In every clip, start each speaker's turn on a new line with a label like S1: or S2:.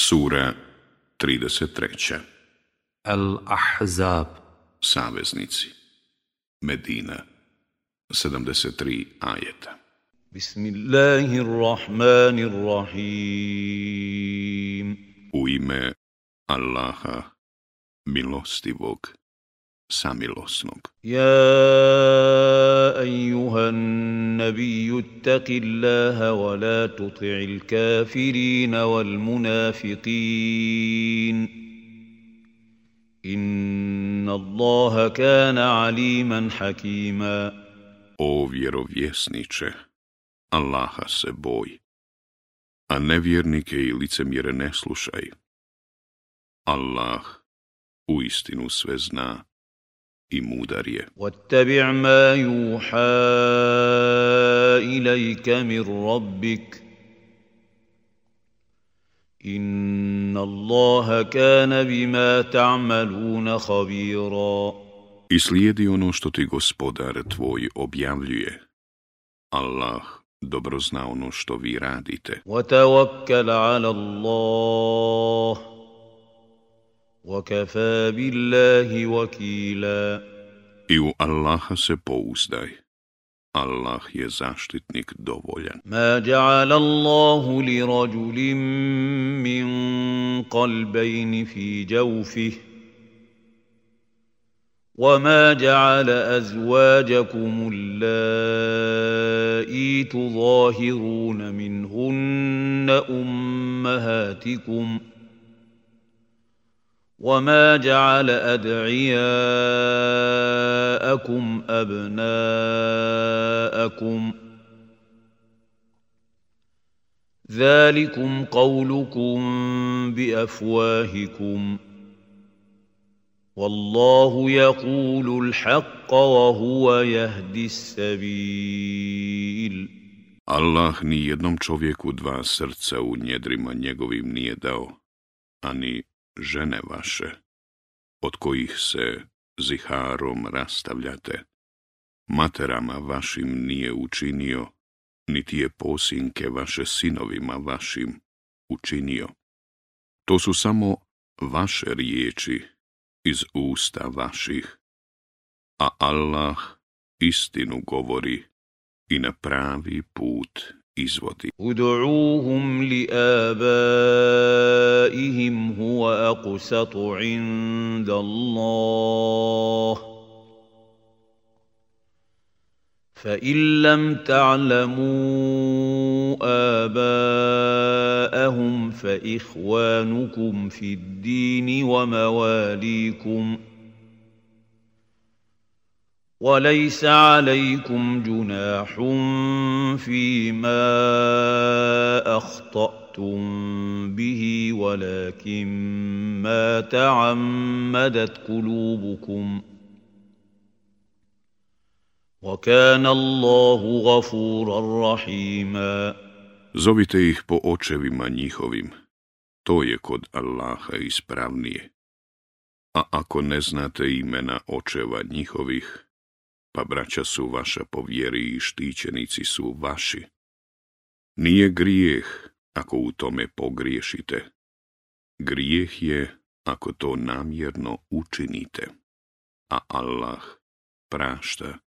S1: Sura 33. Al-Ahzab Saveznici Medina 73 ajeta Bismillahirrahmanirrahim U ime Allaha milostivog samilosnog.
S2: Ja, ejuhan nabiju, tu Allaha, wa la tuti'il kafirina wal munafiqin. Inna Allaha kana aliman hakima. O vjerovjesniče,
S1: Allaha se boj, a nevjernike i licemjere ne slušaj. Allah u istinu sve zna i
S3: mudar je. Wattabi' ma juha ilajka min rabbik. Inna Allaha kana bima ta'maluna khabira. I slijedi
S1: ono što ti gospodar tvoj objavljuje. Allah dobro zna ono što vi radite.
S4: Wa tawakkal 'ala Allah. وَكَفَى بِاللَّهِ وَكِيلًا
S1: I u Allaha se pouzdaj. Allah je zaštitnik dovoljan.
S5: Ma ja'ala Allahu li rajulin min qalbayn fi jawfihi وما جعل ازواجكم اللائي تظاهرون منهن امهاتكم ۖ وما جعل ادعياءكم ابناءكم ذلكم قولكم بافواهكم والله يقول الحق وهو يهدي السبيل
S1: الله ني jednom człowieku dwa serca u njedrima njegovim nije dao, ani žene vaše, od kojih se ziharom rastavljate, materama vašim nije učinio, niti je posinke vaše sinovima vašim učinio. To su samo vaše riječi iz usta vaših, a Allah istinu govori i na pravi put
S6: izvodi. Udu'uhum li abaihim huwa aqsatu inda Allah. فإن لم تعلموا آباءهم فإخوانكم في الدين ومواليكم ۖ وليس عليكم جناح فيما اخطاتم به ولكن ما تعمدت قلوبكم وكان الله غفورا رحيما
S1: Zovite ih po očevima njihovim, to je kod Allaha ispravnije. A ako ne znate imena očeva njihovih, pa braća su vaša po vjeri i štićenici su vaši. Nije grijeh ako u tome pogriješite. Grijeh je ako to namjerno učinite, a Allah prašta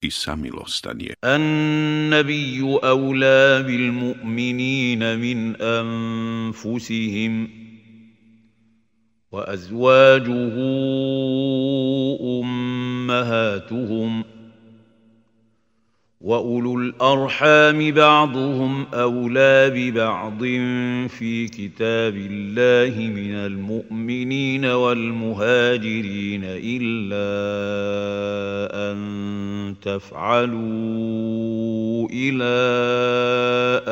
S1: i samilostan je.
S7: An-nabiju awla bil mu'minina min anfusihim, wa azwađuhu um امهاتهم واولو الارحام بعضهم اولى ببعض في كتاب الله من المؤمنين والمهاجرين الا ان تفعلوا الى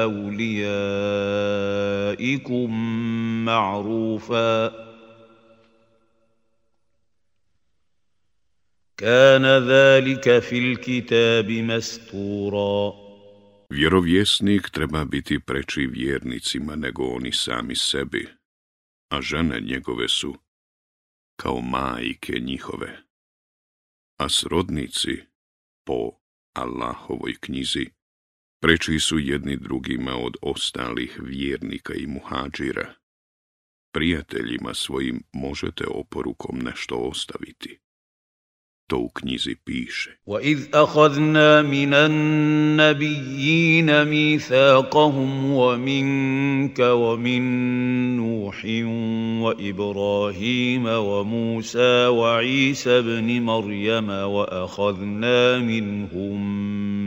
S7: اوليائكم معروفا Kana zalika fil kitabi mastura.
S1: Vjerovjesnik treba biti preči vjernicima nego oni sami sebi, a žene njegove su kao majke njihove. A srodnici, po Allahovoj knjizi, preči su jedni drugima od ostalih vjernika i muhađira. Prijateljima svojim možete oporukom nešto ostaviti to u knjizi piše.
S8: وَإِذْ أَخَذْنَا مِنَ النَّبِيِّينَ مِيثَاقَهُمْ وَمِنْكَ وَمِنْ
S1: نُوحٍ وَإِبْرَاهِيمَ وَمُوسَى وَعِيسَى بْنِ مَرْيَمَ وَأَخَذْنَا مِنْهُمْ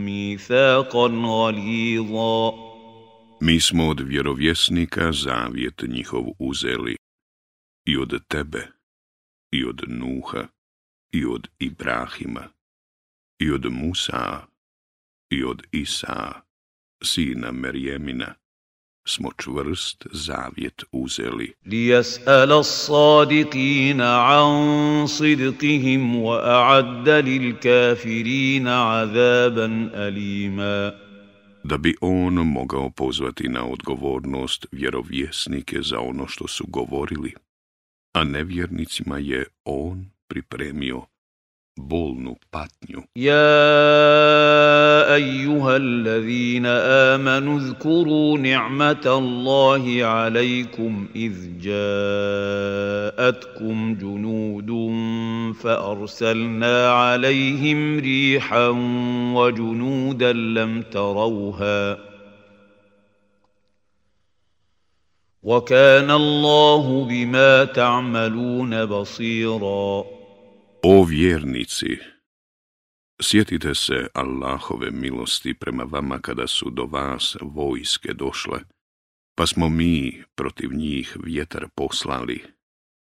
S1: مِيثَاقًا غَلِيظًا Mi smo od vjerovjesnika zavjet njihov uzeli, i od tebe, i od Nuha, i od Ibrahima, i od Musa, i od Isa, sina Merjemina, smo čvrst zavjet uzeli.
S9: an sidqihim wa a'adda lil kafirina azaban alima.
S1: Da bi on mogao pozvati na odgovornost vjerovjesnike za ono što su govorili, a nevjernicima je on pripremio bolnu patnju.
S10: Ja, ejuha allazina amanu zkuru ni'mata Allahi alaikum iz jaatkum džunudum, fa arsalna alaihim rihan wa džunudan lam tarauha. وكان
S1: الله بما تعملون بصيراً O vjernici, sjetite se Allahove milosti prema vama kada su do vas vojske došle, pa smo mi protiv njih vjetar poslali,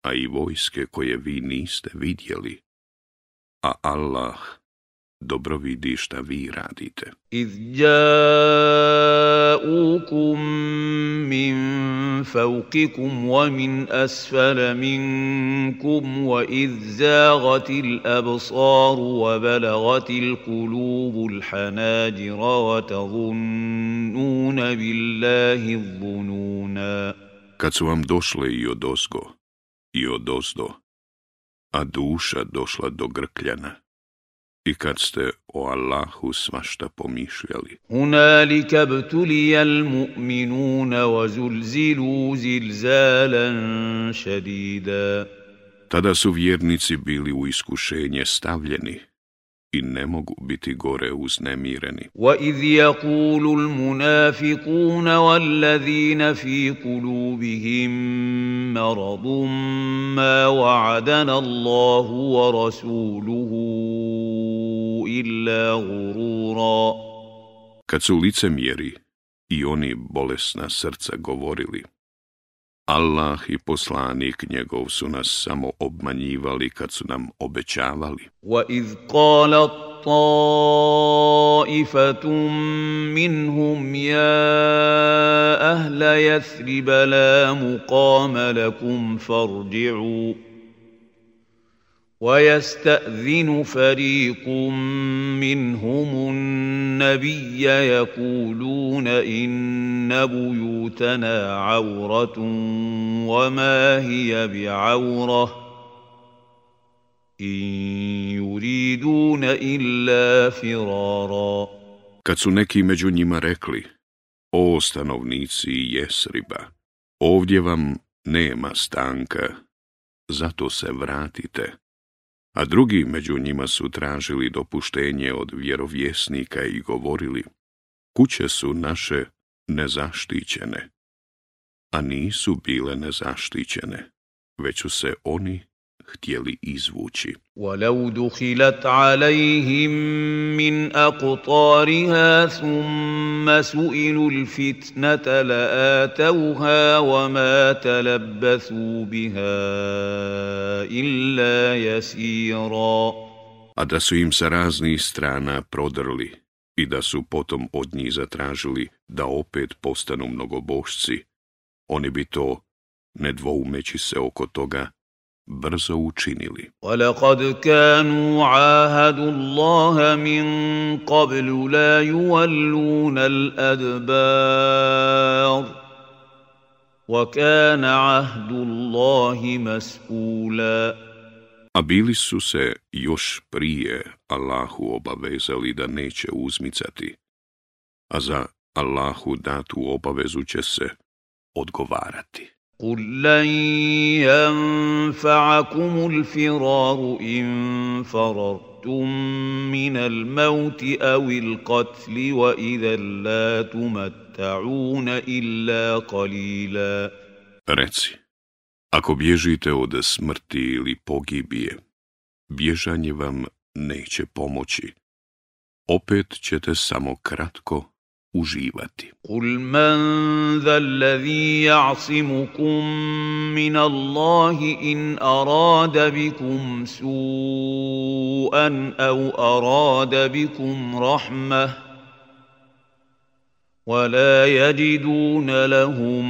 S1: a i vojske koje vi niste vidjeli, a Allah dobro vidi šta vi radite.
S11: Iz jaukum min faukikum wa min asfala minkum wa iz zagati absaru wa balagati l'kulubu hanajira wa
S1: tazunnuna billahi zununa. Kad su vam došle i od ozgo, i od ozdo, a duša došla do grkljana, i kad ste o Allahu svašta pomišljali.
S12: Hunalika btulijal mu'minuna wa zulzilu zilzalan šedida.
S1: Tada su vjernici bili u iskušenje stavljeni, i ne mogu biti gore uznemireni.
S13: Wa idh yaqulu al-munafiqun wal-ladhina fi qulubihim maradun ma wa'adana Allahu wa rasuluhu illa ghurura. Kad
S1: su lice mjeri i oni bolesna srca govorili, Allah i poslanik njegov su nas samo obmanjivali kad su nam obećavali.
S14: Wa iz qala ta'ifatum minhum ja ahla yathrib la muqama lakum farji'u. ويستأذن فريق منهم النبي يقولون إن بيوتنا عورة وما هي بعورة إن يريدون إلا فرارا
S1: Kad su neki među njima rekli, o stanovnici Jesriba, ovdje vam nema stanka, zato se vratite. a drugi među njima su tražili dopuštenje od vjerovjesnika i govorili, kuće su naše nezaštićene, a nisu bile nezaštićene, već su se oni htjeli izvući.
S15: وَلَوْ دُخِلَتْ عَلَيْهِمْ مِنْ أَقْطَارِهَا ثُمَّ سُئِلُوا الْفِتْنَةَ لَآتَوْهَا وَمَا تَلَبَّثُوا بِهَا
S1: إِلَّا يَسِيرًا A da su im sa raznih strana prodrli i da su potom od njih zatražili da opet postanu mnogobošci, oni bi to, dvoumeći se oko toga, brzo učinili.
S16: وَلَقَدْ كَانُوا عَاهَدُوا اللَّهَ مِنْ قَبْلُ لَا يُوَلُّونَ الْأَدْبَارِ وَكَانَ عَهْدُ اللَّهِ مَسْئُولًا
S1: A bili su se još prije Allahu obavezali da neće uzmicati, a za Allahu datu obavezu će se odgovarati.
S17: قل لن ينفعكم الفرار إن فررتم من الموت أو القتل وإذا لا تمتعون إلا قليلا
S1: Reci, ako bježite od smrti ili pogibije, bježanje vam neće pomoći. Opet ćete samo kratko uživati.
S18: Kul man za allazi ja'simukum min Allahi in arada bikum su'an au arada bikum rahmah. ولا يجدون لهم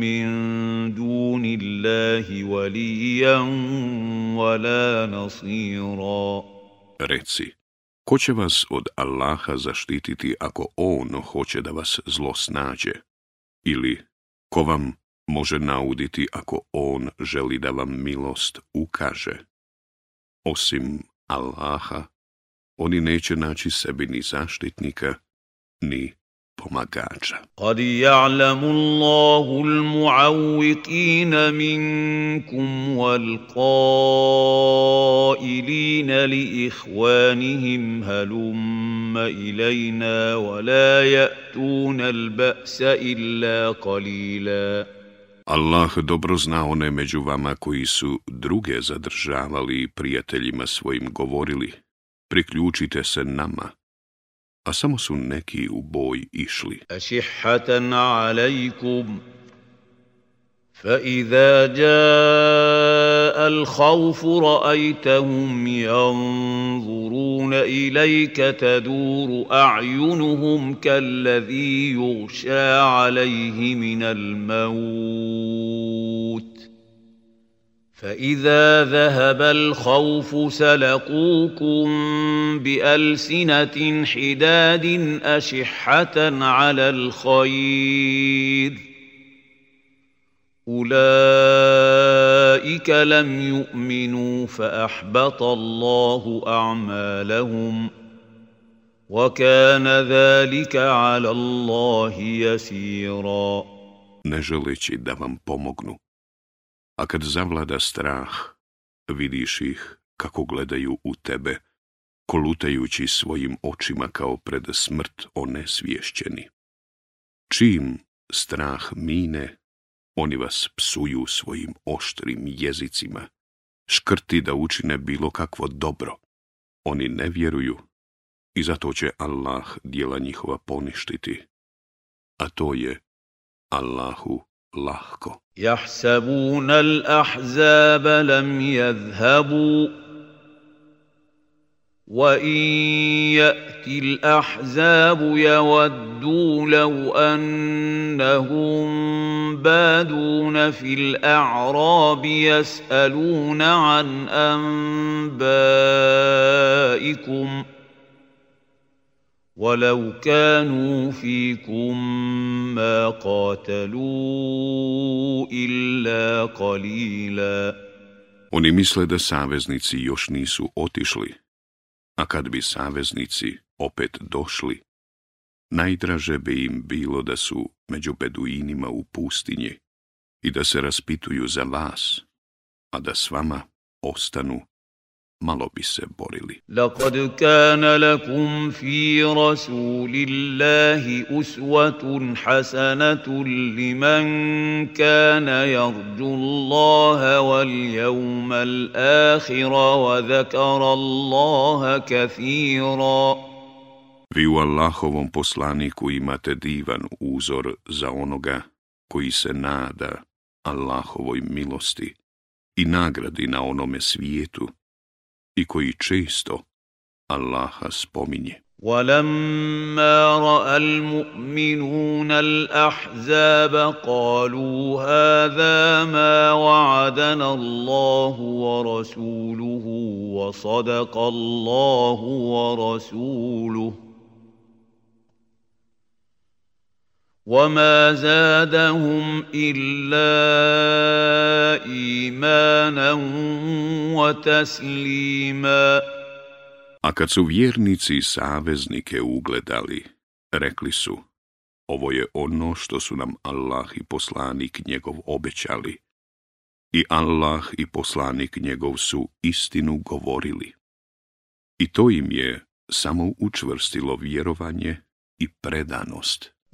S18: من دون الله وليا ولا نصيرا.
S1: Reci, Ko će vas od Allaha zaštititi ako On hoće da vas zlo snađe? Ili ko vam može nauditi ako On želi da vam milost ukaže? Osim Allaha, oni neće naći sebi ni zaštitnika, ni pomagača.
S19: Kad ja'lamu Allahu al minkum wal qailina li ikhwanihim halumma ilayna wa la ya'tuna al-ba'sa illa qalila.
S1: Allah dobro zna one među vama koji su druge zadržavali i prijateljima svojim govorili. Priključite se nama a samo su neki u boj išli.
S20: أشحة عليكم فإذا جاء الخوف رأيتهم ينظرون إليك تدور أعينهم كالذي يغشى عليه من الموت فاذا ذهب الخوف سلقوكم بالسنه حداد اشحه على الخير اولئك لم يؤمنوا فاحبط الله اعمالهم وكان ذلك على الله يسيرا
S1: نجلتي دمم da pomognu, a kad zavlada strah, vidiš ih kako gledaju u tebe, kolutajući svojim očima kao pred smrt one svješćeni. Čim strah mine, oni vas psuju svojim oštrim jezicima, škrti da učine bilo kakvo dobro. Oni ne vjeruju i zato će Allah dijela njihova poništiti, a to je Allahu lahko.
S21: يحسبون الأحزاب لم يذهبوا وإن يأتي الأحزاب يودوا لو أنهم بادون في الأعراب يسألون عن أنبائكم ۖ ولو كانوا فيكم ما قاتلوا إلا قليلا
S1: Oni misle da saveznici još nisu otišli, a kad bi saveznici opet došli, najdraže bi im bilo da su među beduinima u pustinji i da se raspituju za vas, a da s vama ostanu malo bi se borili.
S22: Laqad kana lakum fi rasulillahi uswatun hasanatun liman kana yarju Allaha wal yawmal akhir wa dhakara Allaha
S1: kathira. Vi u Allahovom poslaniku imate divan uzor za onoga koji se nada Allahovoj milosti i nagradi na onome svijetu i koji često Allaha spominje.
S23: ولما راى المؤمنون الاحزاب قالوا هذا ما وعدنا الله ورسوله وصدق الله ورسوله
S1: وما زادهم الا A kad su vjernici i saveznike ugledali, rekli su, ovo je ono što su nam Allah i poslanik njegov obećali. I Allah i poslanik njegov su istinu govorili. I to im je samo učvrstilo vjerovanje i predanost.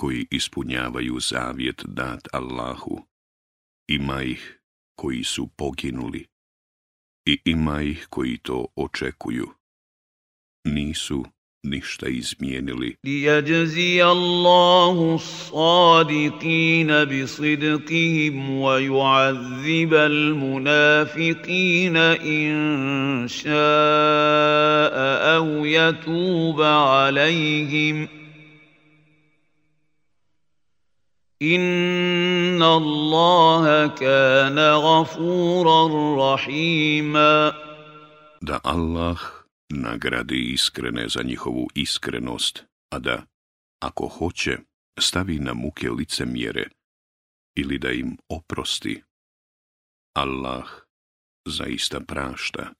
S1: koji ispunjavaju zavjet dat Allahu. Ima ih koji su poginuli i ima ih koji to očekuju. Nisu ništa izmijenili.
S24: Lijajzi Allahu sadiqina bi sidqihim wa ju'azibel al-munafiqina in ša'a au yatuba alaihim. إن الله كان غفورا رحيما
S1: Da Allah nagradi iskrene za njihovu iskrenost, a da, ako hoće, stavi na muke lice mjere ili da im oprosti. Allah zaista prašta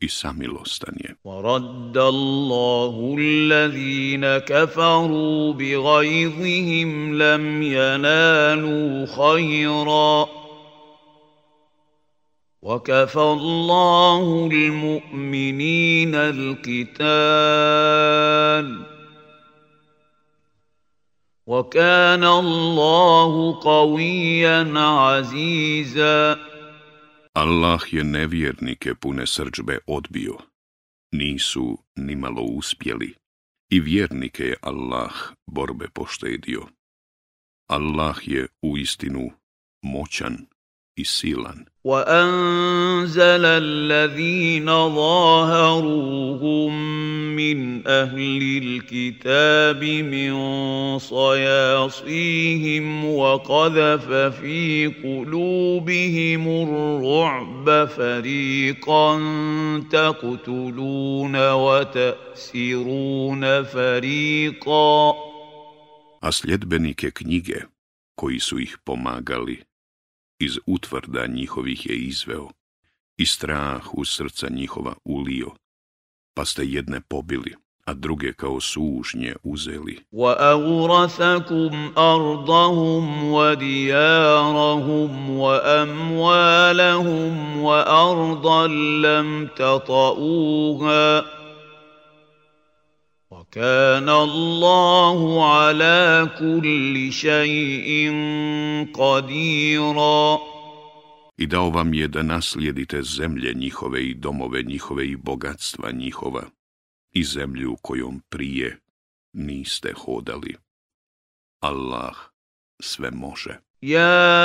S1: i samilostan je.
S25: وَرَدَّ اللَّهُ الَّذِينَ كَفَرُوا بِغَيْظِهِمْ لَمْ يَنَالُوا خَيْرًا وَكَفَى اللَّهُ الْمُؤْمِنِينَ الْقِتَالَ وَكَانَ اللَّهُ قَوِيًّا عَزِيزًا
S1: Allah je nevjernike pune srđbe odbio. Nisu nimalo uspjeli. I vjernike je Allah borbe poštedio. Allah je u istinu moćan i silan.
S26: وانزل الذين ظاهروهم من اهل الكتاب من صياصيهم وقذف في قلوبهم الرعب فريقا تقتلون
S1: وتاسرون فريقا أسلت بنيك knjige koji su ih pomagali iz utvrda njihovih je izveo, i strah u srca njihova ulio, pa ste jedne pobili, a druge kao sužnje uzeli.
S27: diyarahum, wa amwalahum, wa ardan lam tatauha» كَانَ اللَّهُ عَلَى كُلِّ شَيْءٍ قَدِيرًا
S1: I dao vam je da naslijedite zemlje njihove i domove njihove i bogatstva njihova i zemlju kojom prije niste hodali. Allah sve može.
S28: Ja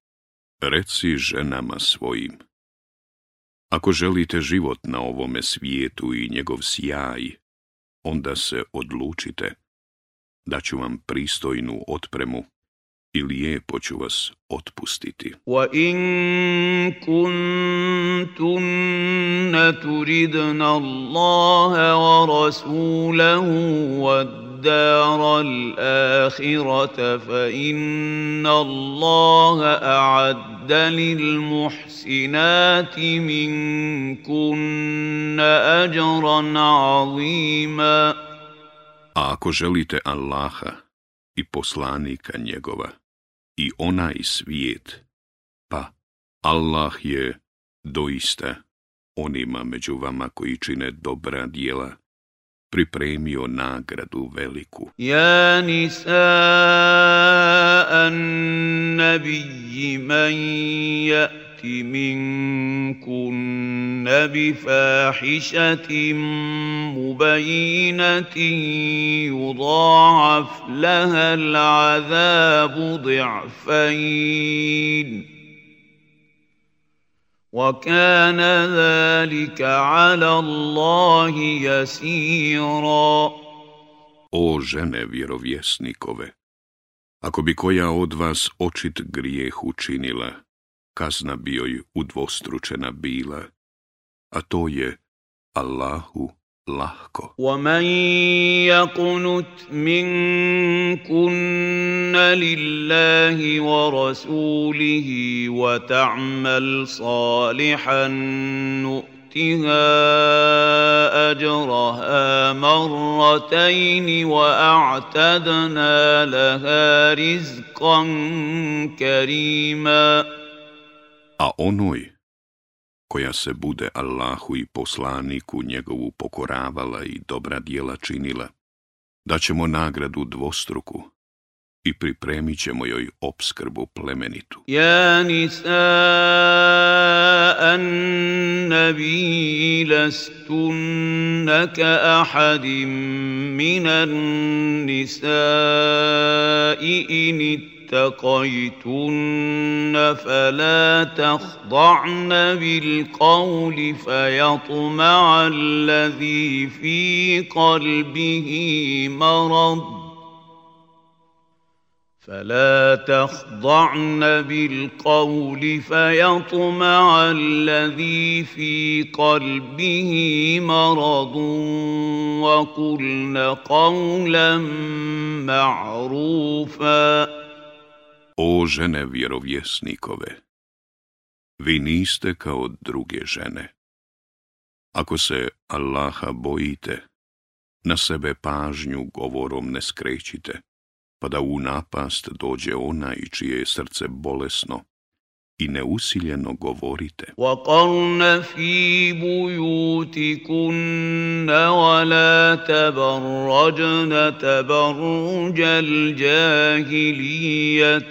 S1: Reci ženama svojim. Ako želite život na ovome svijetu i njegov sjaj, onda se odlučite. da ću vam pristojnu otpremu i lijepo ću vas otpustiti.
S29: Wa in turidna wa wa الدار الآخرة فإن الله أعد للمحسنات منكن
S1: أجرا عظيما A ako želite Allaha i poslanika njegova i ona i svijet, pa Allah je doista onima među vama koji čine dobra djela pripremio nagradu veliku.
S30: Ja nisa nabiji man jati minkun nabi fahišatim mubajinatin yudaaf laha l'azabu di'fajin. وَكَانَ ذَلِكَ
S1: عَلَى اللَّهِ يَسِيرًا O žene vjerovjesnikove, ako bi koja od vas očit grijeh učinila, kazna bi joj udvostručena bila, a to je Allahu lahko.
S31: وَمَن يَقْنُتْ مِنكُنَّ لِلَّهِ وَرَسُولِهِ وَتَعْمَلْ صَالِحًا نُؤْتِهَا أَجْرَهَا مَرَّتَيْنِ وَأَعْتَدْنَا لَهَا رِزْقًا كَرِيمًا
S1: A onoj koja se bude Allahu i poslaniku njegovu pokoravala i dobra djela činila, da ćemo nagradu dvostruku i pripremit ćemo joj opskrbu plemenitu.
S32: Ja nisa an nabi lastunaka ahadim minan nisa i اتقيتن فلا تخضعن بالقول فيطمع الذي في قلبه مرض فلا تخضعن بالقول فيطمع الذي في قلبه مرض وقلن قولا معروفا
S1: O žene vjerovjesnikove, vi niste kao druge žene. Ako se Allaha bojite, na sebe pažnju govorom ne skrećite, pa da u napast dođe ona i čije je srce bolesno i neusiljeno govorite. وَقَرْنَ
S33: فِي بُيُوتِكُنَّ وَلَا تَبَرَّجْنَ تَبَرُّجَ الْجَاهِلِيَّةِ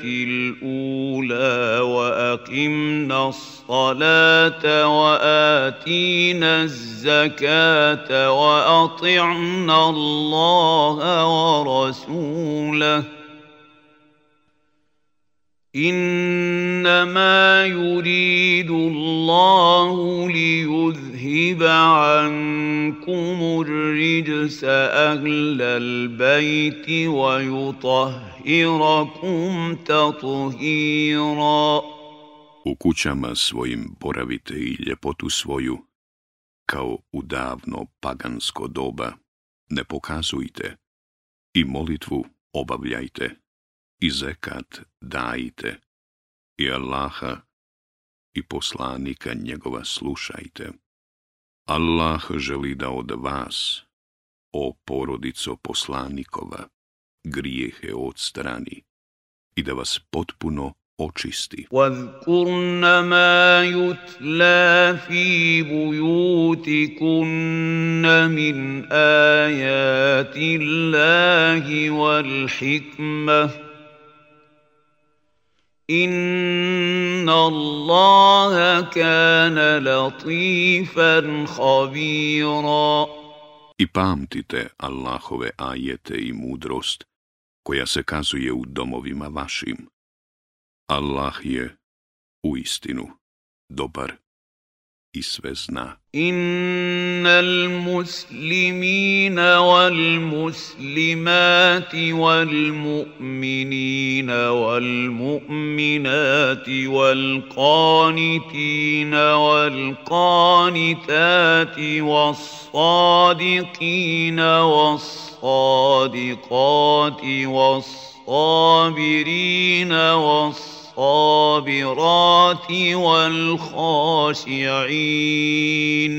S33: الْأُولَى وَأَقِمْنَ الصَّلَاةَ وَآتِينَ الزَّكَاةَ وَأَطِعْنَ اللَّهَ وَرَسُولَهُ انما يريد الله ليذهب عنكم الرجس اهل البيت ويطهركم تطهيرا
S1: U kućama svojim boravite i ljepotu svoju, kao u davno pagansko doba, ne pokazujte i molitvu obavljajte i zekat dajte, i Allaha i poslanika njegova slušajte. Allah želi da od vas, o porodico poslanikova, grijehe odstrani i da vas potpuno očisti.
S34: وَذْكُرْنَ مَا يُتْلَى فِي بُيُوتِكُنَّ مِنْ آيَاتِ اللَّهِ وَالْحِكْمَةِ Inna Allaha kana latifan khabira.
S1: I pamtite Allahove ajete i mudrost koja se kazuje u domovima vašim. Allah je u istinu dobar i sve zna.
S35: Innal muslimina wal muslimati wal mu'minina wal mu'minati wal qanitina wal qanitati was sadiqina was sadiqati was sabirina was الصابرات والخاشعين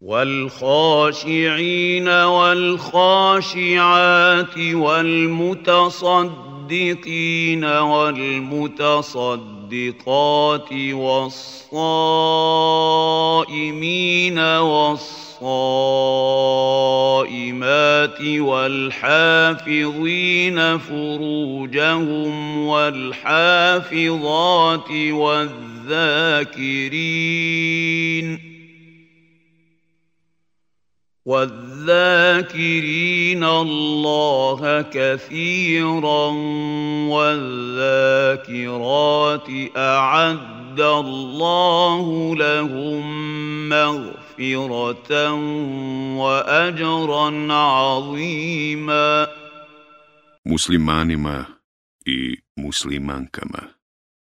S35: والخاشعين والخاشعات والمتصدقين والمتصدقات والصائمين والصائمين والصائمات والحافظين فروجهم والحافظات والذاكرين والذاكرين الله كثيرا والذاكرات أعد Allahu lahum maghfiratan wa
S1: Muslimanima i muslimankama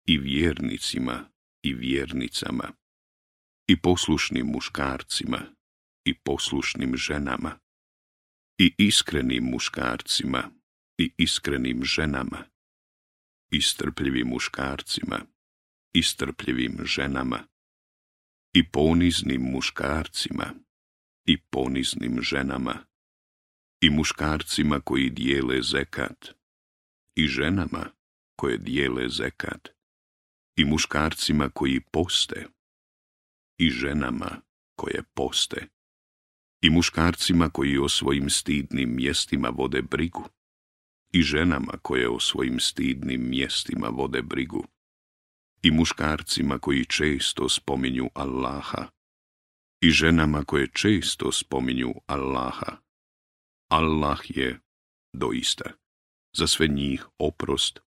S1: i vjernicima i vjernicama i poslušnim muškarcima i poslušnim ženama i iskrenim muškarcima i iskrenim ženama i strpljivim muškarcima istrpljivim ženama, i poniznim muškarcima, i poniznim ženama, i muškarcima koji dijele zekat, i ženama koje dijele zekat, i muškarcima koji poste, i ženama koje poste, i muškarcima koji o svojim stidnim mjestima vode brigu, i ženama koje o svojim stidnim mjestima vode brigu, i muškarcima koji često spominju Allaha i ženama koje često spominju Allaha. Allah je doista za sve njih oprost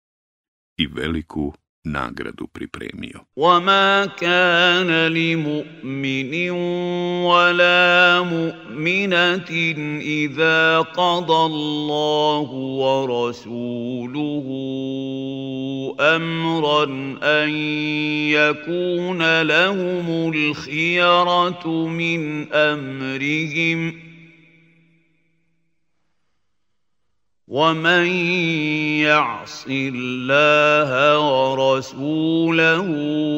S1: i veliku nagradu pripremio. وَمَا
S36: كَانَ لِمُؤْمِنٍ وَلَا مُؤْمِنَةٍ إِذَا قَضَى اللَّهُ وَرَسُولُهُ أَمْرًا أَن يَكُونَ لَهُمُ الْخِيَرَةُ مِنْ أَمْرِهِمْ ۗ ومن يعص الله ورسوله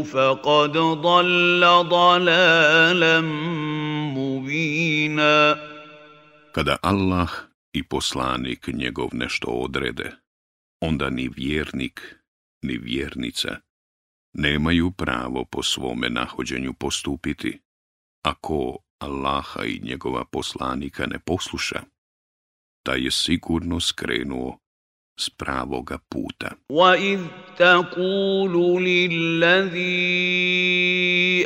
S36: فقد ضل ضلالا مبينا
S1: Kada Allah i poslanik njegov nešto odrede, onda ni vjernik, ni vjernica nemaju pravo po svome nahođenju postupiti, ako Allaha i njegova poslanika ne posluša taj je sigurno skrenuo s pravoga puta.
S37: وَإِذْ تَقُولُ لِلَّذِي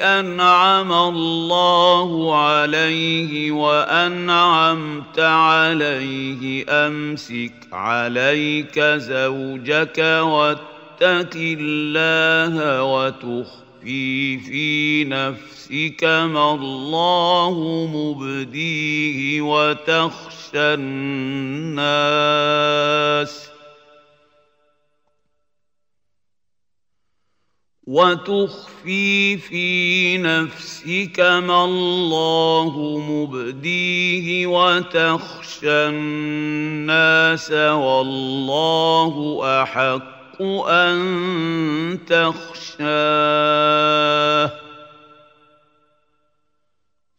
S37: أَنْعَمَ اللَّهُ عَلَيْهِ وَأَنْعَمْتَ عَلَيْهِ أَمْسِكْ عَلَيْكَ زَوْجَكَ وَاتَّقِ اللَّهَ وَتُخْفِ تخفي في نفسك ما الله مبديه وتخشى الناس وتخفي في نفسك ما الله مبديه وتخشى الناس والله احق أن تخشاه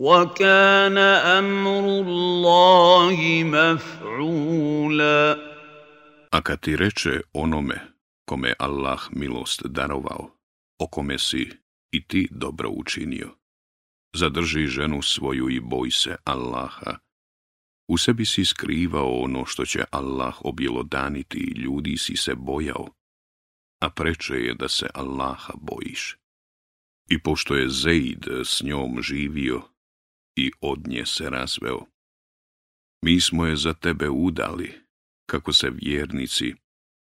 S37: وَكَانَ أَمْرُ اللَّهِ مَفْعُولًا
S1: A kad ti reče onome kome Allah milost darovao, o kome si i ti dobro učinio, zadrži ženu svoju i boj se Allaha. U sebi si skrivao ono što će Allah objelodaniti ljudi si se bojao, a preče je da se Allaha bojiš. I pošto je Zeid s njom živio, i od nje se razveo. Mi smo je za tebe udali, kako se vjernici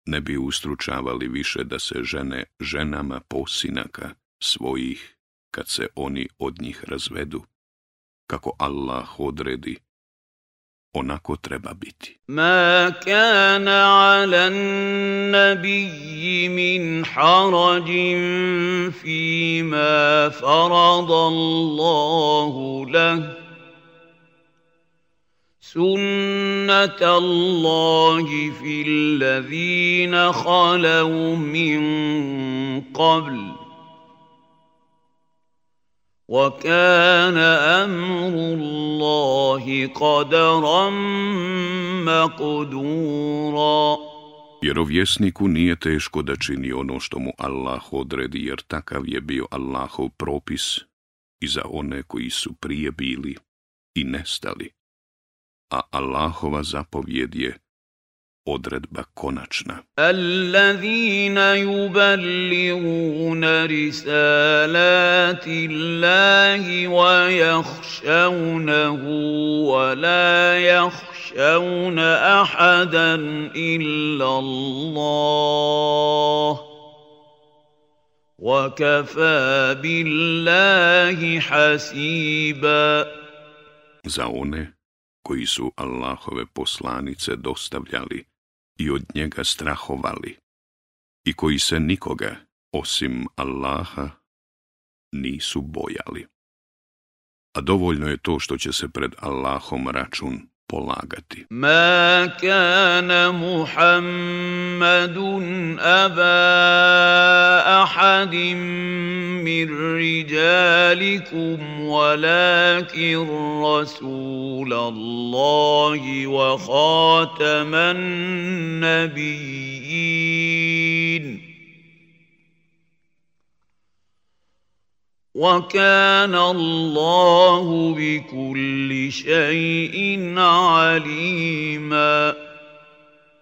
S1: ne bi ustručavali više da se žene ženama posinaka svojih, kad se oni od njih razvedu, kako Allah odredi
S38: onako treba biti. Ma kana ala nabiji min harajin fima farada Allahu lahu.
S37: سنه الله في الذين خلوا من قبل
S1: وَكَانَ أَمْرُ اللَّهِ قَدَرًا مَقْدُورًا Vjerovjesniku nije teško da čini ono što mu Allah odredi, jer takav je bio Allahov propis i za one koji su prije bili i nestali. A Allahova zapovjed je odredba konačna.
S37: Allazina yuballighuna risalati Allahi wa yakhshawnahu wa la yakhshawna ahadan illa Allah. Wa
S1: بِاللَّهِ hasiba. Za one koji su Allahove poslanice dostavljali i od njega strahovali i koji se nikoga osim Allaha nisu bojali. A dovoljno je to što će se pred Allahom račun polagati.
S37: Ma kana Muhammadun aba ahadim min rijalikum walakin rasulallahi wa khataman nabiyyin. وَكَانَ اللَّهُ بِكُلِّ شَيْءٍ عَلِيمًا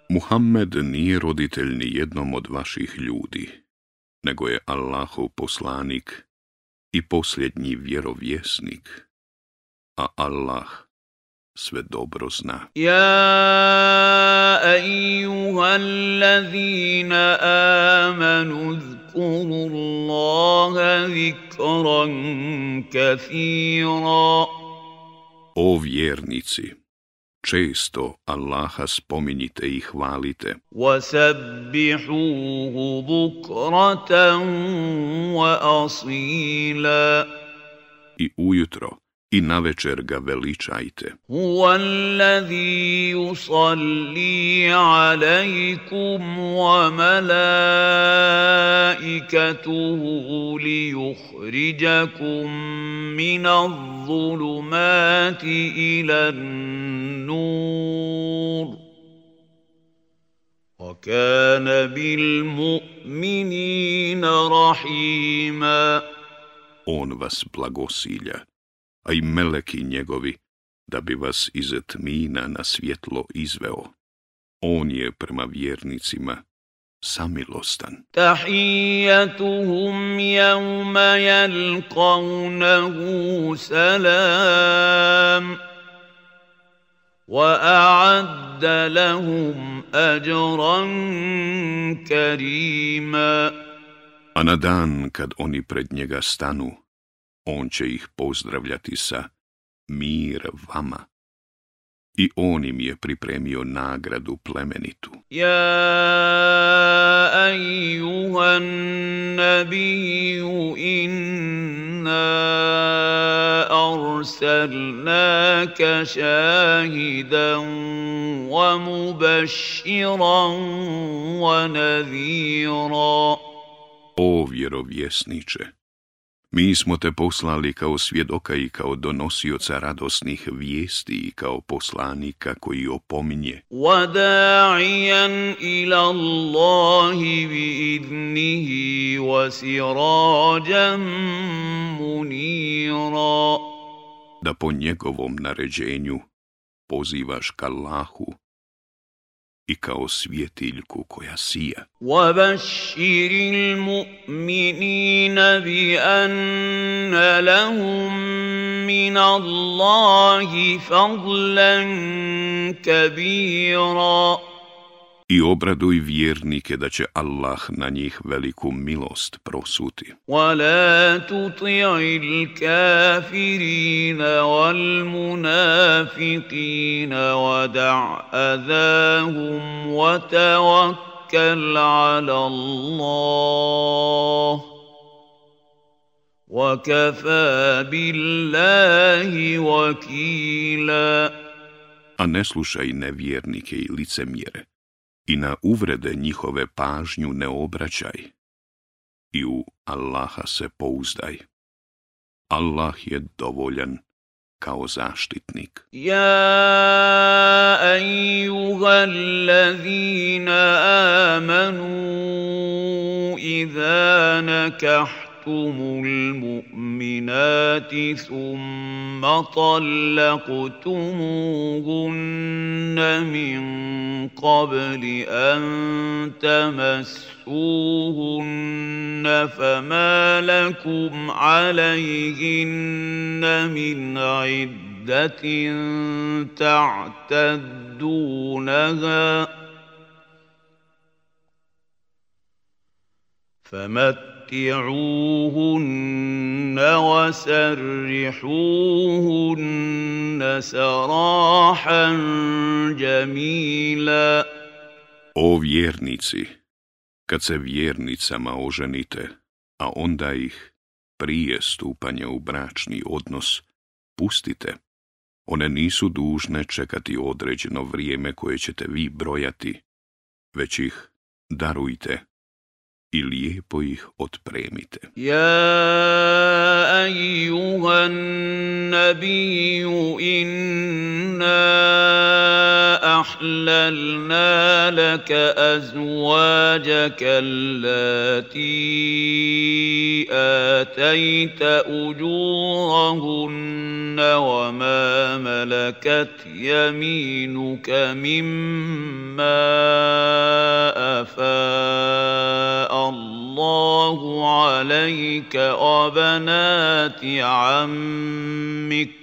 S1: Muhammed nije roditelj ni jednom od vaših ljudi, nego je Allahov poslanik i posljednji vjerovjesnik, a Allah sve dobro zna. Ja,
S37: allazina amanu واذكروا Allaha
S1: O vjernici, često Allaha spominjite i hvalite. bukratan wa asila. I ujutro i na večer ga veličajte.
S37: Huvallazi yusalli alaikum wa malaikatuhu li yukhrijakum min adh-dhulumati ila an-nur. وكان بالمؤمنين رحيما
S1: On vas blagosilja a i meleki njegovi, da bi vas iz etmina na svjetlo izveo. On je prema vjernicima samilostan.
S37: Tahijatuhum jevma je salam. وَأَعَدَّ لَهُمْ أَجْرًا كَرِيمًا
S1: A na dan kad oni pred njega stanu, on će ih pozdravljati sa mir vama. I on im je pripremio nagradu plemenitu.
S37: Ja, ajuhan nabiju, inna arsalnaka šahidan wa mubashiran wa nadhira.
S1: O vjerovjesniče, mi smo te poslali kao svjedoka i kao donosioca radosnih vijesti i kao poslanika koji opominje. Wada'ijan ila Allahi Da po njegovom naređenju pozivaš kallahu. i kao svjetiljku koja sija.
S37: وَبَشِّرِ الْمُؤْمِنِينَ بِأَنَّ لَهُم مِّنَ اللَّهِ فَضْلًا كَبِيرًا
S1: i obraduj vjernike da će Allah na njih veliku milost prosuti.
S37: وَلَا تُطِعِ الْكَافِرِينَ وَالْمُنَافِقِينَ وَدَعْ أَذَاهُمْ وَتَوَكَّلْ عَلَى اللَّهِ وَكَفَى بِاللَّهِ وَكِيلًا A ne slušaj nevjernike i licemjere
S1: i na uvrede njihove pažnju ne obraćaj i u Allaha se pouzdaj. Allah je dovoljan kao zaštitnik.
S37: Ja allazina amanu idha nakah أَنكَحْتُمُ المؤمنات ثم طلقتموهن من قبل أن تمسوهن فما لكم عليهن من عدة تعتدونها فمت متعوهن وسرحوهن سراحا جميلا
S1: O vjernici, kad se vjernicama oženite, a onda ih prije stupanja u bračni odnos pustite, one nisu dužne čekati određeno vrijeme koje ćete vi brojati, već ih darujte i lijepo ih otpremite.
S37: Ja ejuhan nabiju inna ahlalna laka azvađaka allati atajta uđurahunna wa ma malakat jaminuka mimma afaa عليك وبنات عمك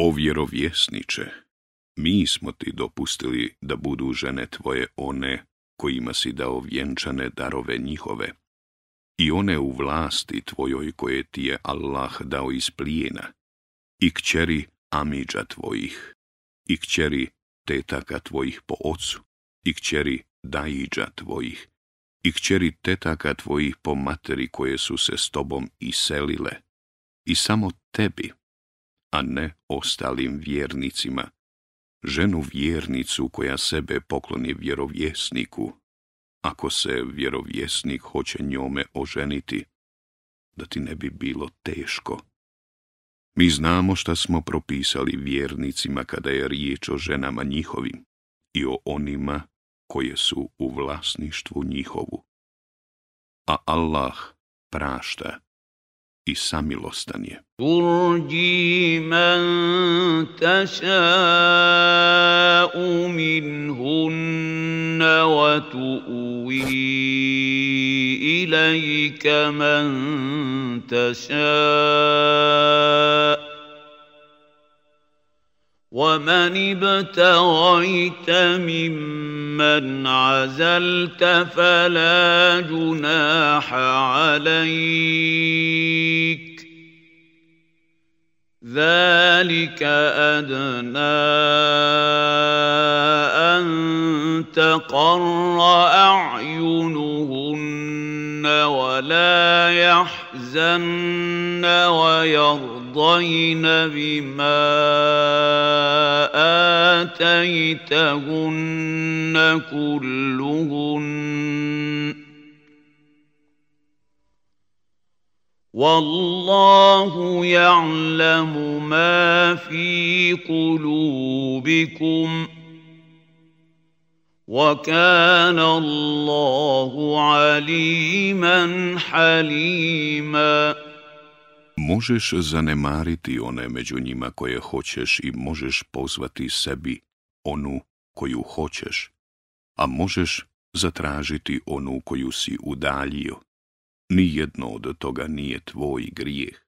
S1: O vjerovjesniče, mi smo ti dopustili da budu žene tvoje one kojima si dao vjenčane darove njihove i one u vlasti tvojoj koje ti je Allah dao iz plijena i kćeri amidža tvojih i kćeri tetaka tvojih po ocu i kćeri dajiđa tvojih i kćeri tetaka tvojih po materi koje su se s tobom iselile i samo tebi a ne ostalim vjernicima. Ženu vjernicu koja sebe pokloni vjerovjesniku, ako se vjerovjesnik hoće njome oženiti, da ti ne bi bilo teško. Mi znamo šta smo propisali vjernicima kada je riječ o ženama njihovim i o onima koje su u vlasništvu njihovu. A Allah prašta i samilostan je.
S37: Turđi man taša'u min hunna wa tu'wi ilajka man taša'u ومن ابتغيت ممن عزلت فلا جناح عليك ذلك ادنى ان تقر اعينهن ولا يحزن ويرضين بما آتيتهن كلهن والله يعلم ما في قلوبكم ۖ
S1: وكان الله عليما Možeš zanemariti one među njima koje hoćeš i možeš pozvati sebi onu koju hoćeš, a možeš zatražiti onu koju si udaljio. Nijedno od toga nije tvoj grijeh.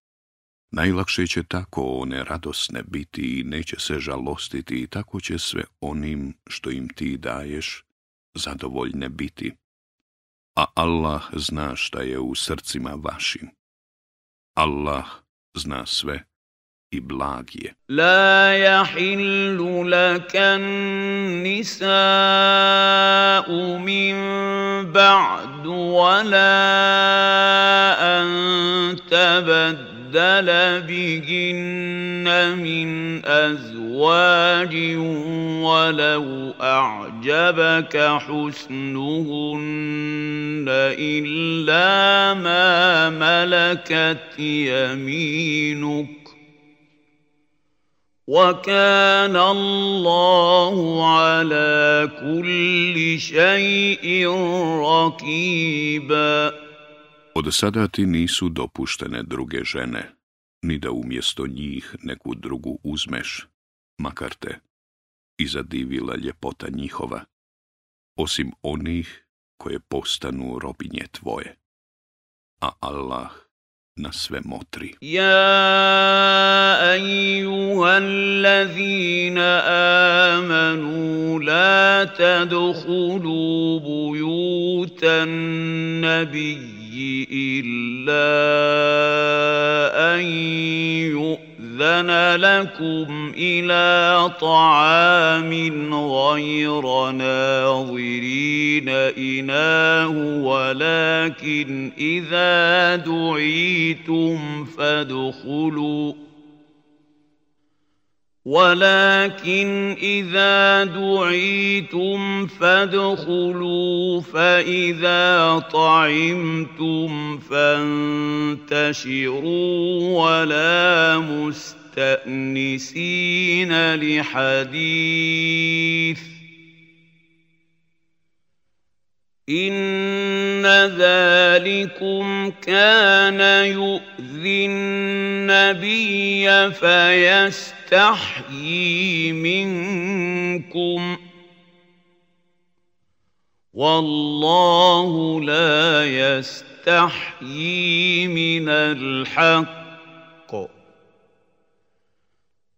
S1: Najlakše će tako one radosne biti i neće se žalostiti i tako će sve onim što im ti daješ zadovoljne biti. A Allah zna šta je u srcima vašim. Allah zna sve i blag je.
S37: La lakan ba'du بدل بهن من أزواج ولو أعجبك حسنهن إلا ما ملكت يمينك وكان الله على كل شيء
S1: رقيباً Od sada ti nisu dopuštene druge žene, ni da umjesto njih neku drugu uzmeš, makar te i zadivila ljepota njihova, osim onih koje postanu robinje tvoje. A Allah na sve motri.
S37: Ja, allazina amanu, la tadhulu bujutan nabiju. إلا أن يؤذن لكم إلى طعام غير ناظرين إناه ولكن إذا دعيتم فادخلوا ولكن إذا دعيتم فادخلوا فإذا طعمتم فانتشروا ولا مستأنسين لحديث إن ذلكم كان يؤذي النبي فيستقيم يستحيي منكم والله لا يستحيي من الحق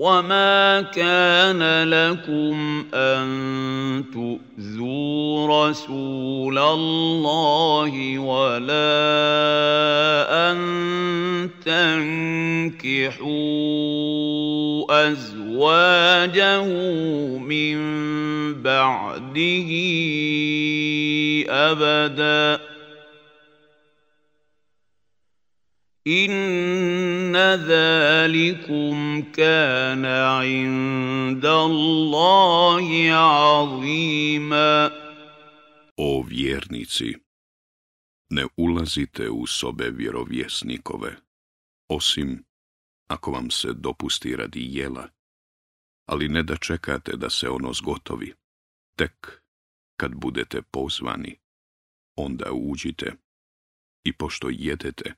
S37: وما كان لكم أن تؤذوا رسول الله ولا أن تنكحوا أزواجه من بعده أبدا inna zalikum kana inda Allahi azima.
S1: O vjernici ne ulazite u sobe vjerovjesnikove osim ako vam se dopusti radi jela ali ne da čekate da se ono zgotovi tek kad budete pozvani onda uđite i pošto jedete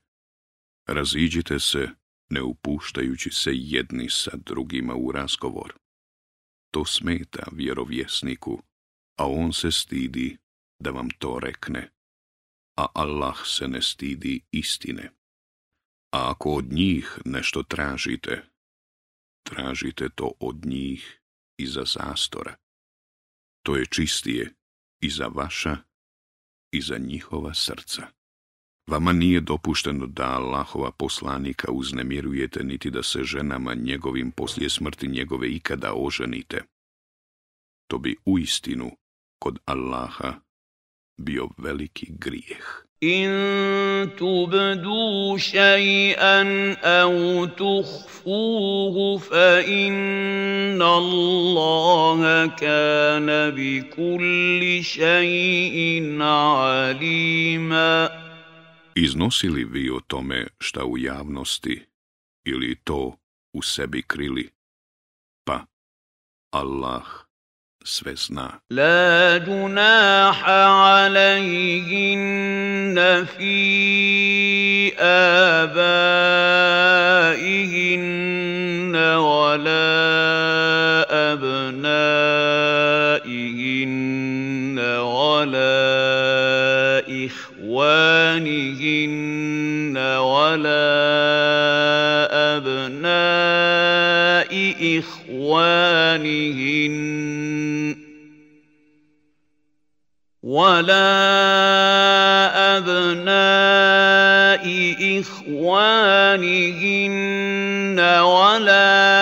S1: raziđite se ne upuštajući se jedni sa drugima u razgovor. To smeta vjerovjesniku, a on se stidi da vam to rekne. A Allah se ne stidi istine. A ako od njih nešto tražite, tražite to od njih iza zastora. To je čistije i za vaša i za njihova srca. Vama nije dopušteno da Allahova poslanika uznemirujete niti da se ženama njegovim poslije smrti njegove ikada oženite. To bi u istinu kod Allaha bio veliki grijeh.
S37: In tubdu šaj'an au tuhfuhu fa inna kana bi kulli alima.
S1: Iznosili vi o tome šta u javnosti ili to u sebi krili? Pa, Allah sve zna.
S37: La junaha alejhinna fi abaihinna على أبناء إخوانهن ولا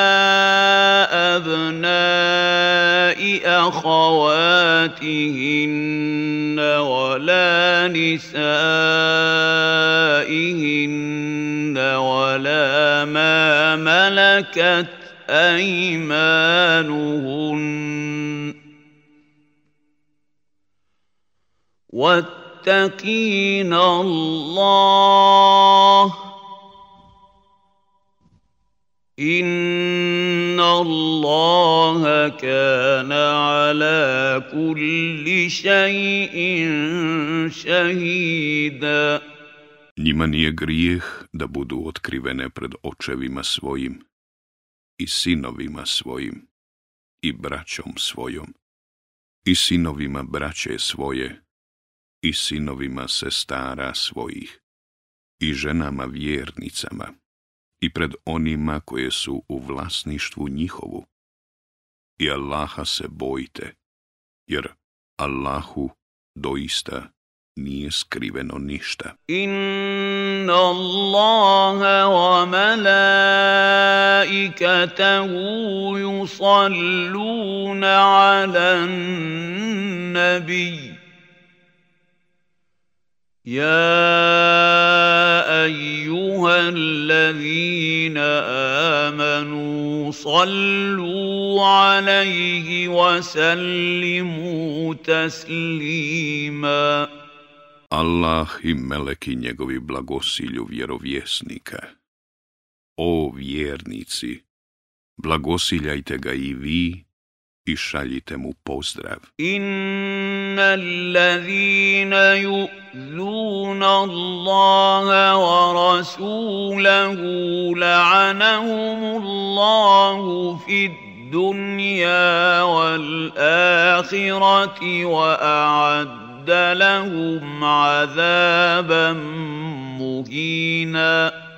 S37: أبناء أخواتهن ولا نسائهن ولا ما ملكت أيمانهن واتقين الله ان الله كان على
S1: Njima nije grijeh da budu otkrivene pred očevima svojim i sinovima svojim i braćom svojom i sinovima braće svoje i sinovima sestara svojih i ženama vjernicama i pred onima koje su u vlasništvu njihovu. I Allaha se bojte jer Allahu doista nije skriveno ništa.
S37: Inna Allaha wa malaikatahu yusalluna ala nabiju يا ايها amanu, sallu صلوا wa sallimu taslima.
S1: Allah i meleki njegovi blagosilju vjerovjesnika. O vjernici, blagosiljajte ga i vi i šaljite mu pozdrav.
S37: In ان الذين يؤذون الله ورسوله لعنهم الله في الدنيا والاخره واعد لهم عذابا مهينا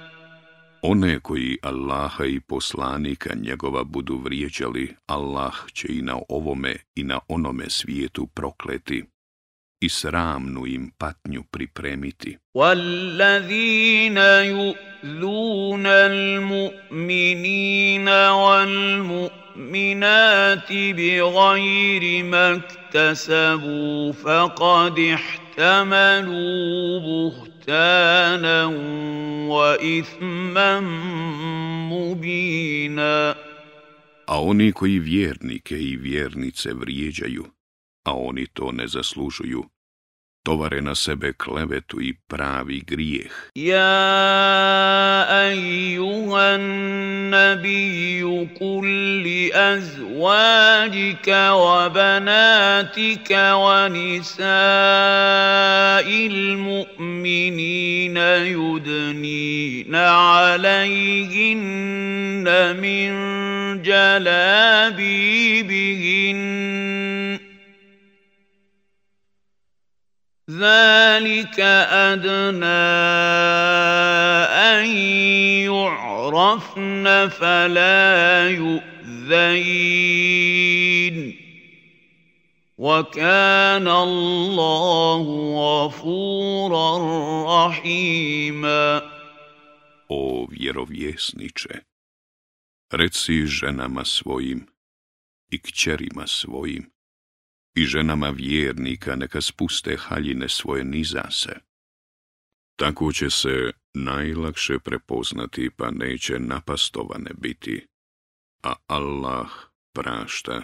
S1: One koji Allaha i poslanika njegova budu vrijeđali, Allah će i na ovome i na onome svijetu prokleti i sramnu im patnju pripremiti.
S37: وَالَّذِينَ يُؤْذُونَ الْمُؤْمِنِينَ وَالْمُؤْمِنَاتِ بِغَيْرِ مَا اكْتَسَبُوا احْتَمَلُوا بُهْتَانًا وَإِثْمًا مُبِينًا
S1: A oni koji vjernike i vjernice vrijeđaju, a oni to ne zaslužuju, tovare na sebe klevetu i pravi grijeh.
S37: Ja, ejuhan nabiju kulli azvađika wa banatika wa nisa il mu'minina yudnina alaihinna min bihinna. ذلك أدنى أن يعرفن فلا
S1: يؤذين وكان الله غفورا رحيما O vjerovjesniče, reci ženama svojim i kćerima svojim, i ženama vjernika neka spuste haljine svoje nizase. se. Tako će se najlakše prepoznati pa neće napastovane biti, a Allah prašta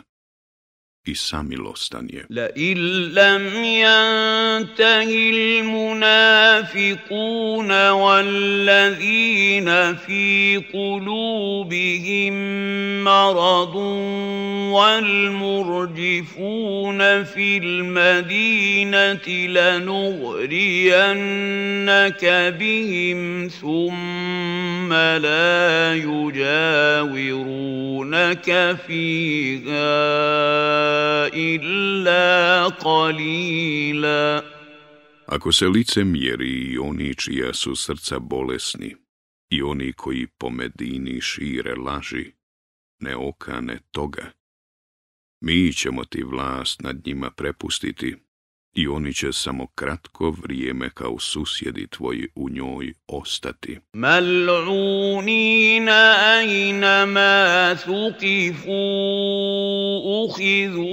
S1: i samilostan je. La illam yantahi almunafiqun wallazina fi qulubihim maradun والمرجفون fil madinati لنغرينك bihim thumma la يجاورونك fiha illa Ako se lice mjeri i oni čija su srca bolesni, i oni koji po Medini šire laži, ne okane toga, mi ćemo ti vlast nad njima prepustiti, i oni će samo kratko vrijeme kao susjedi tvoji u njoj ostati. Mal'unina ajna ma thukifu, uhidhu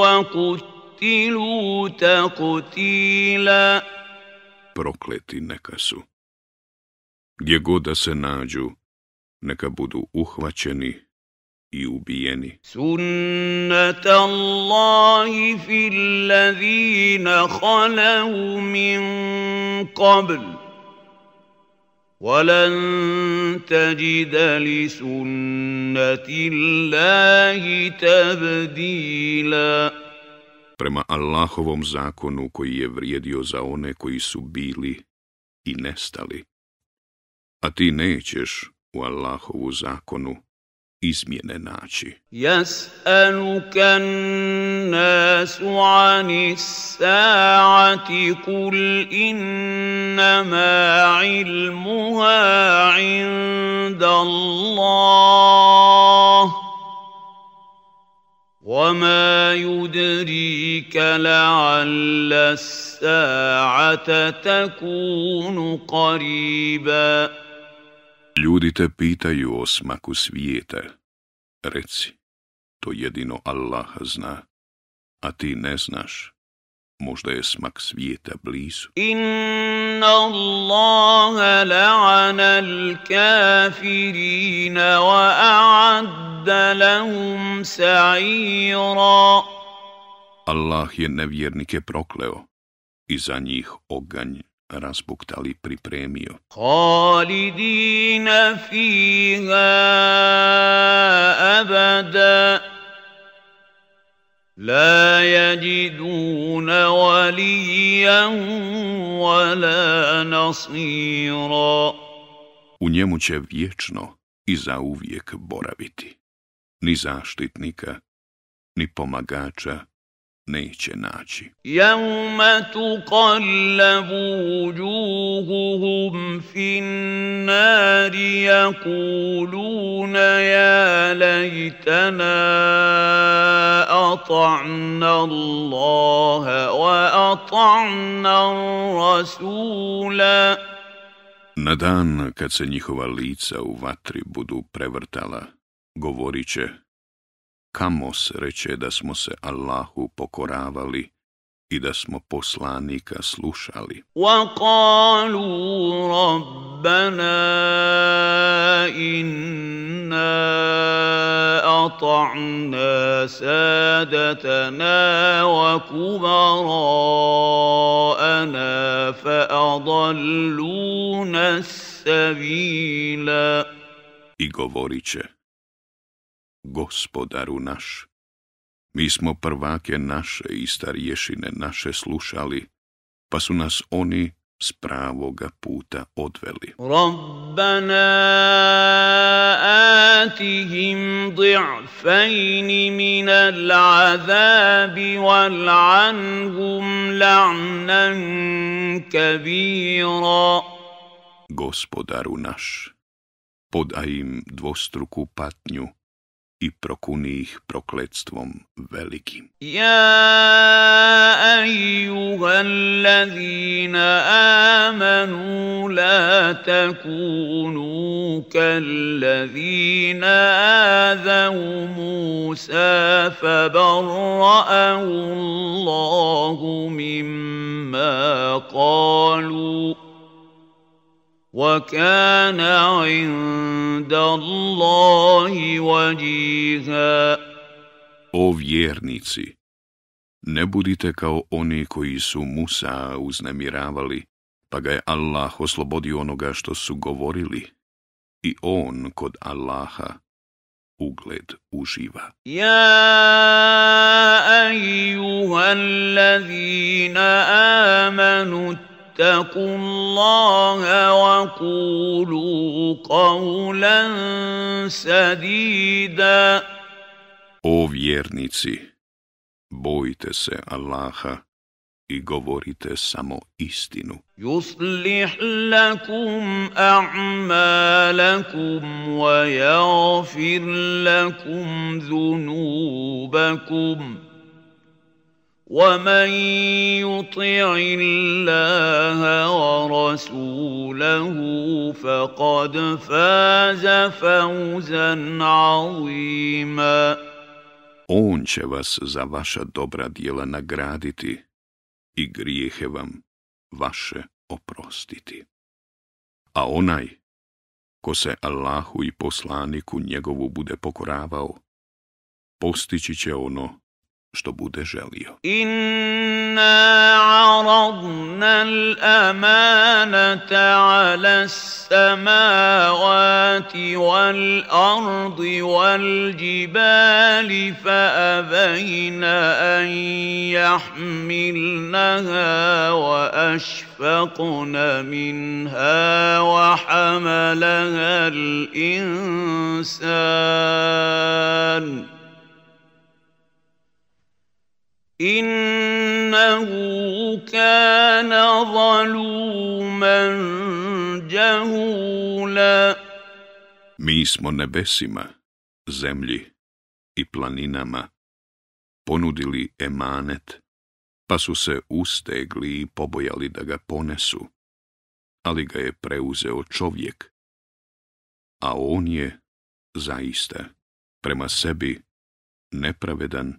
S1: wa kutilu takutila. Prokleti neka su. Gdje god da se nađu, neka budu uhvaćeni i ubijeni. Sunnet Allahi fil ladhina halau min qabl. tajida li sunnati Allahi tabdila. Prema Allahovom zakonu koji je vrijedio za one koji su bili i nestali. A ti nećeš u Allahovu zakonu izmjene naći. Jas anukan nasu ani sa'ati kul innama ilmuha inda Allah. وما يدريك لعل الساعه تكون قريبا Ljudi te pitaju o smaku svijeta. Reci, to jedino Allah zna, a ti ne znaš. Možda je smak svijeta blizu. Inna Allaha la'ana al wa a'adda lahum sa'ira. Allah je nevjernike prokleo i za njih oganj razbuktali pripremio. Halidina fiha abada La yajiduna valijan wala nasira U njemu će vječno i zauvijek boraviti. Ni zaštitnika, ni pomagača, neće naći. Jaume tuqallabu vujuhuhum finnari jakuluna ja lejtana ata'na Allahe wa ata'na Rasula. Na dan kad se njihova lica u vatri budu prevrtala, govorit će kamo sreće da smo se Allahu pokoravali i da smo poslanika slušali. وَقَالُوا رَبَّنَا إِنَّا أَطَعْنَا سَادَتَنَا وَكُبَرَاءَنَا فَأَضَلُّونَ السَّبِيلَ I govorit će, gospodaru naš. Mi smo prvake naše i starješine naše slušali, pa su nas oni s pravoga puta odveli. Rabbana atihim di'fajni minal azabi wal anhum la'nan kabira. Gospodaru naš, podaj im dvostruku patnju i prokuni ih prokletstvom velikim. Ja allazina amanu la takunu kalladzina azaw Musa fa fabarra'ahu Allahu mimma kaluu. وَكَانَ عِنْدَ اللَّهِ وَجِيهًا O vjernici, ne budite kao oni koji su Musa uznemiravali, pa ga je Allah oslobodio onoga što su govorili, i on kod Allaha ugled uživa. Ja allazina amanu فاتقوا الله وقولوا قولا سديدا O vjernici, bojte se Allaha i govorite samo istinu. Yuslih lakum a'malakum wa yaghfir lakum dhunubakum. ومن يطع الله ورسوله فقد فاز فوزا عظيما On će vas za vaša dobra djela nagraditi i grijehe vam vaše oprostiti. A onaj ko se Allahu i poslaniku njegovu bude pokoravao, postići će ono što bude želio. Inna aradna l'amanata ala samavati wal ardi wal jibali fa avajna an jahmilnaha wa ashfaqna minha wa hamalaha l'insan. إنه كان ظلوما Mismo Mi smo nebesima, zemlji i planinama ponudili emanet, pa su se ustegli i pobojali da ga ponesu, ali ga je preuzeo čovjek, a on je zaista prema sebi nepravedan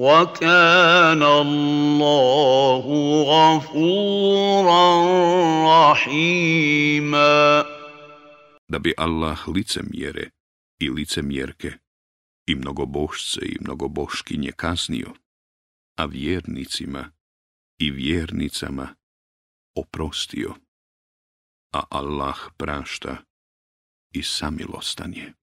S1: Da bi Allah licemjere i licemjerke i mnogobošce i mnogoboškinje kaznio, a vjernicima i vjernicama oprostio, a Allah prašta i samilostan je.